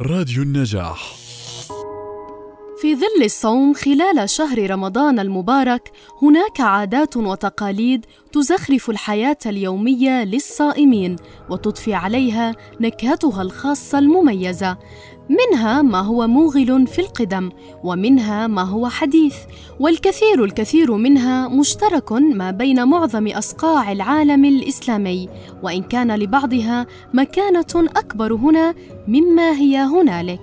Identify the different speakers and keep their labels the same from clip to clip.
Speaker 1: راديو النجاح.
Speaker 2: في ظل الصوم خلال شهر رمضان المبارك هناك عادات وتقاليد تزخرف الحياة اليومية للصائمين وتضفي عليها نكهتها الخاصة المميزة. منها ما هو موغل في القدم ومنها ما هو حديث والكثير الكثير منها مشترك ما بين معظم أصقاع العالم الإسلامي وإن كان لبعضها مكانة أكبر هنا مما هي هنالك.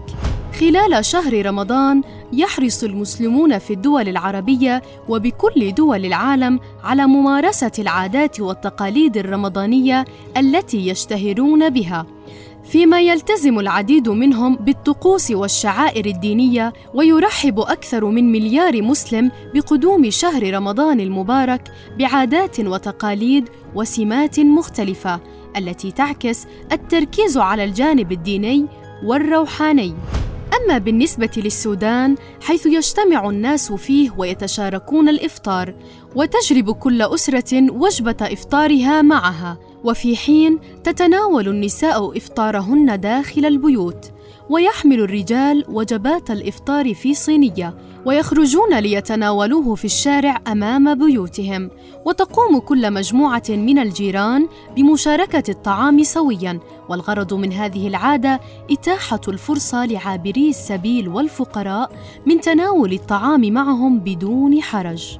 Speaker 2: خلال شهر رمضان يحرص المسلمون في الدول العربية وبكل دول العالم على ممارسة العادات والتقاليد الرمضانية التي يشتهرون بها. فيما يلتزم العديد منهم بالطقوس والشعائر الدينية ويرحب أكثر من مليار مسلم بقدوم شهر رمضان المبارك بعادات وتقاليد وسمات مختلفة التي تعكس التركيز على الجانب الديني والروحاني. أما بالنسبة للسودان حيث يجتمع الناس فيه ويتشاركون الإفطار وتجرب كل أسرة وجبة إفطارها معها وفي حين تتناول النساء إفطارهن داخل البيوت ويحمل الرجال وجبات الإفطار في صينية ويخرجون ليتناولوه في الشارع أمام بيوتهم وتقوم كل مجموعة من الجيران بمشاركة الطعام سويا والغرض من هذه العادة إتاحة الفرصة لعابري السبيل والفقراء من تناول الطعام معهم بدون حرج.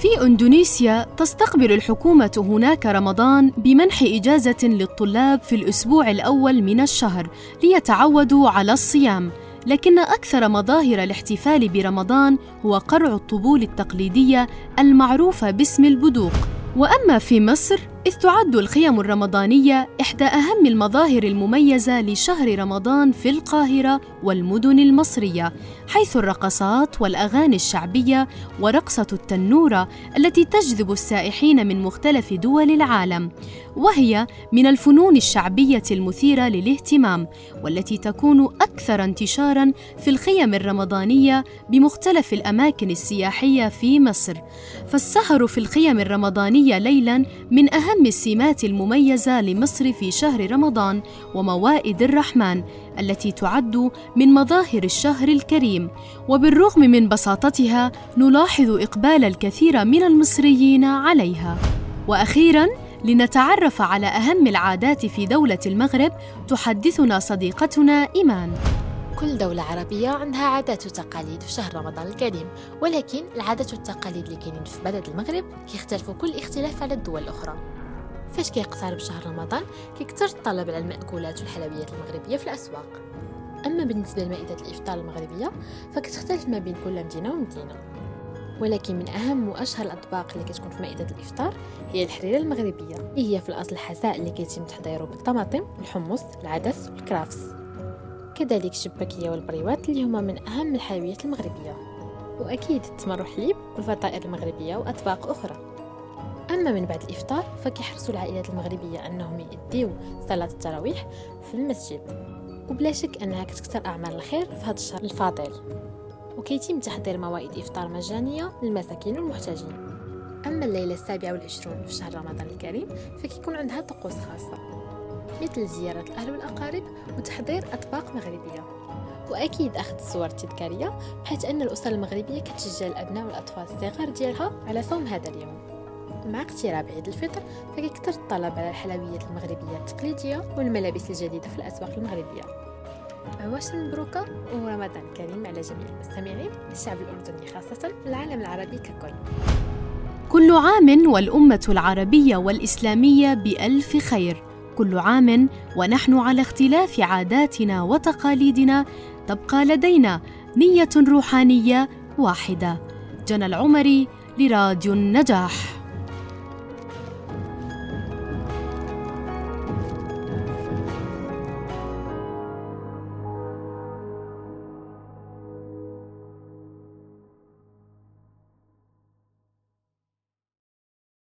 Speaker 2: في إندونيسيا تستقبل الحكومة هناك رمضان بمنح إجازة للطلاب في الأسبوع الأول من الشهر ليتعودوا على الصيام لكن أكثر مظاهر الاحتفال برمضان هو قرع الطبول التقليدية المعروفة باسم البدوق. وأما في مصر إذ تعد الخيم الرمضانية إحدى أهم المظاهر المميزة لشهر رمضان في القاهرة والمدن المصرية، حيث الرقصات والأغاني الشعبية ورقصة التنورة التي تجذب السائحين من مختلف دول العالم، وهي من الفنون الشعبية المثيرة للاهتمام، والتي تكون أكثر انتشارًا في الخيم الرمضانية بمختلف الأماكن السياحية في مصر، فالسهر في الخيم الرمضانية ليلاً من أهم أهم السمات المميزة لمصر في شهر رمضان وموائد الرحمن التي تعد من مظاهر الشهر الكريم. وبالرغم من بساطتها نلاحظ إقبال الكثير من المصريين عليها. وأخيراً لنتعرف على أهم العادات في دولة المغرب تحدثنا صديقتنا إيمان.
Speaker 3: كل دولة عربية عندها عادات وتقاليد في شهر رمضان الكريم ولكن العادات والتقاليد اللي كاينين في بلد المغرب كيختلفوا كل اختلاف على الدول الأخرى. فاش كيقترب شهر رمضان كيكثر الطلب على المأكولات والحلويات المغربية في الأسواق. أما بالنسبة لمائدة الإفطار المغربية فكتختلف ما بين كل مدينة ومدينة. ولكن من أهم وأشهر الأطباق اللي كتكون في مائدة الإفطار هي الحريرة المغربية. اللي هي في الأصل حساء اللي كيتم تحضيره بالطماطم الحمص العدس والكرافس. كذلك الشباكية والبريوات اللي هما من أهم الحلويات المغربية. وأكيد التمر والحليب والفطائر المغربية وأطباق أخرى. أما من بعد الإفطار فكيحرصوا العائلات المغربية أنهم يديو صلاة التراويح في المسجد. وبلا شك أنها كتكثر أعمال الخير في هذا الشهر الفاضل. وكيتم تحضير موائد إفطار مجانية للمساكين والمحتاجين. أما الليلة السابعة والعشرون في شهر رمضان الكريم فكيكون عندها طقوس خاصة. مثل زيارة الأهل والأقارب وتحضير أطباق مغربية. وأكيد أخذ الصور التذكارية بحيث أن الأسر المغربية كتشجع الأبناء والأطفال الصغار ديالها على صوم هذا اليوم. مع اقتراب عيد الفطر فكيكثر الطلب على الحلويات المغربية التقليدية والملابس الجديدة في الأسواق المغربية. عواشر مبروكة ورمضان كريم على جميع المستمعين الشعب الأردني خاصة العالم العربي ككل.
Speaker 2: كل عام والأمة العربية والإسلامية بألف خير. كل عام ونحن على اختلاف عاداتنا وتقاليدنا تبقى لدينا نية روحانية واحدة. جنى العمري لراديو النجاح.